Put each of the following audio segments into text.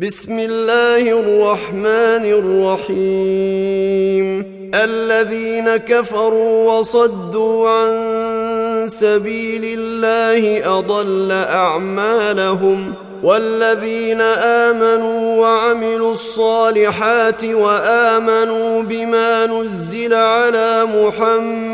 بسم الله الرحمن الرحيم. الذين كفروا وصدوا عن سبيل الله أضل أعمالهم. والذين آمنوا وعملوا الصالحات وآمنوا بما نزل على محمد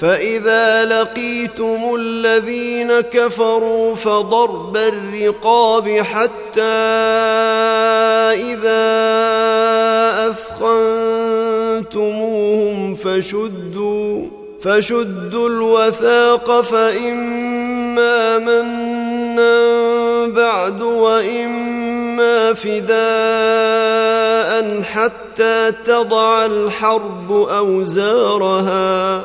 فإذا لقيتم الذين كفروا فضرب الرقاب حتى إذا أثخنتموهم فشدوا فشدوا الوثاق فإما منا بعد وإما فداء حتى تضع الحرب أوزارها.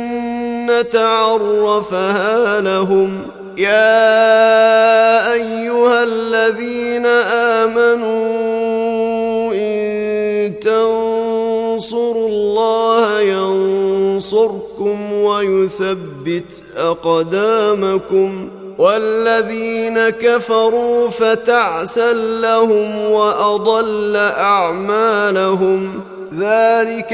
عرفها لهم. يا أيها الذين آمنوا إن تنصروا الله ينصركم ويثبت أقدامكم. والذين كفروا فتعسا لهم وأضل أعمالهم. ذلك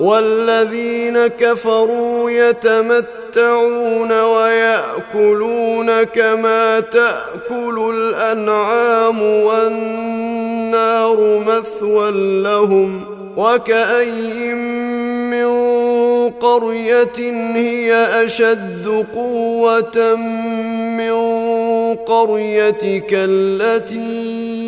والذين كفروا يتمتعون ويأكلون كما تأكل الأنعام والنار مثوى لهم وكأي من قرية هي أشد قوة من قريتك التي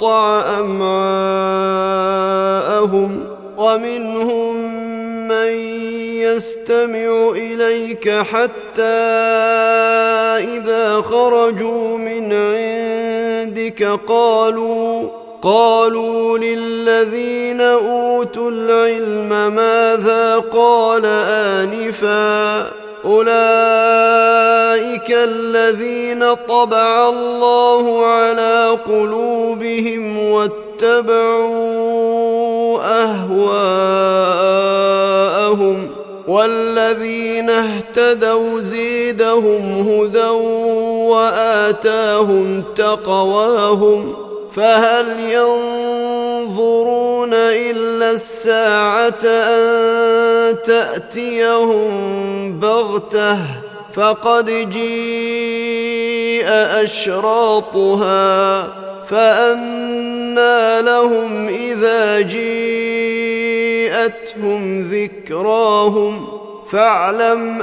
فقطع امعاءهم ومنهم من يستمع اليك حتى اذا خرجوا من عندك قالوا قالوا للذين اوتوا العلم ماذا قال انفا أولئك الذين طبع الله على قلوبهم واتبعوا أهواءهم والذين اهتدوا زيدهم هدى وآتاهم تقواهم فهل ينظرون إلا الساعة أن تأتيهم بغتة فقد جيء أشراطها فانى لهم إذا جيءتهم ذكراهم فاعلم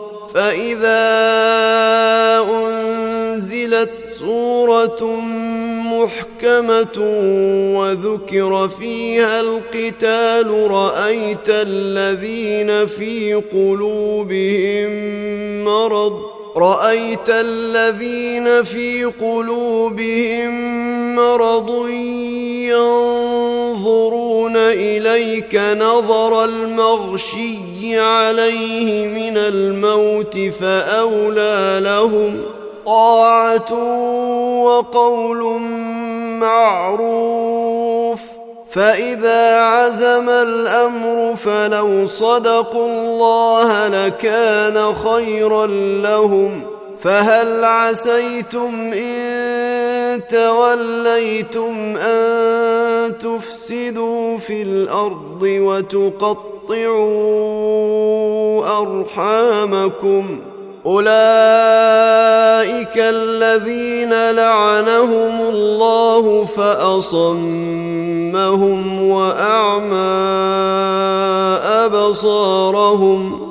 فإذا أنزلت سورة محكمة وذكر فيها القتال رأيت الذين في قلوبهم مرض رأيت الذين في قلوبهم مرض ينظرون إليك نظر المغشي عليه من الموت فأولى لهم طاعة وقول معروف فإذا عزم الأمر فلو صدقوا الله لكان خيرا لهم فهل عسيتم إن توليتم أن تفسدوا في الأرض وتقطعوا أرحامكم أولئك الذين لعنهم الله فأصمهم وأعمى أبصارهم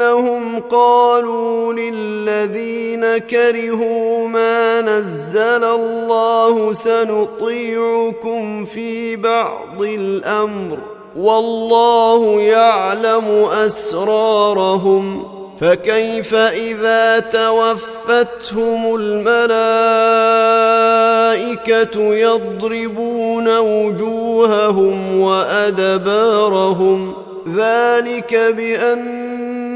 بانهم قالوا للذين كرهوا ما نزل الله سنطيعكم في بعض الأمر والله يعلم أسرارهم فكيف إذا توفتهم الملائكة يضربون وجوههم وأدبارهم ذلك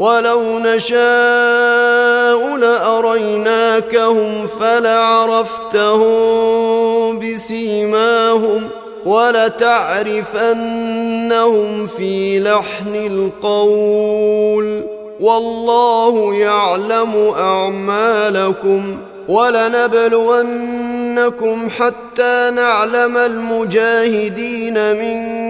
ولو نشاء لأريناكهم فلعرفتهم بسيماهم ولتعرفنهم في لحن القول والله يعلم أعمالكم ولنبلونكم حتى نعلم المجاهدين منكم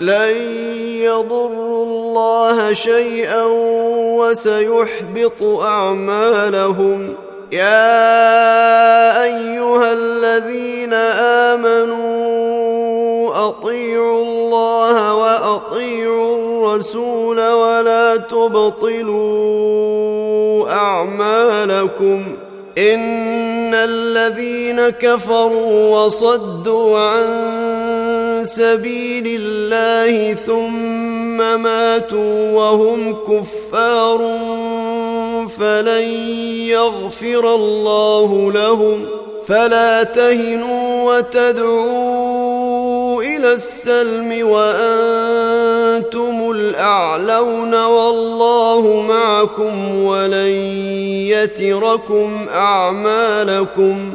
لن يضروا الله شيئا وسيحبط أعمالهم. يا أيها الذين آمنوا أطيعوا الله وأطيعوا الرسول ولا تبطلوا أعمالكم. إن الذين كفروا وصدوا عن سبيل الله ثم ماتوا وهم كفار فلن يغفر الله لهم فلا تهنوا وتدعوا إلى السلم وأنتم الأعلون والله معكم ولن يتركم أعمالكم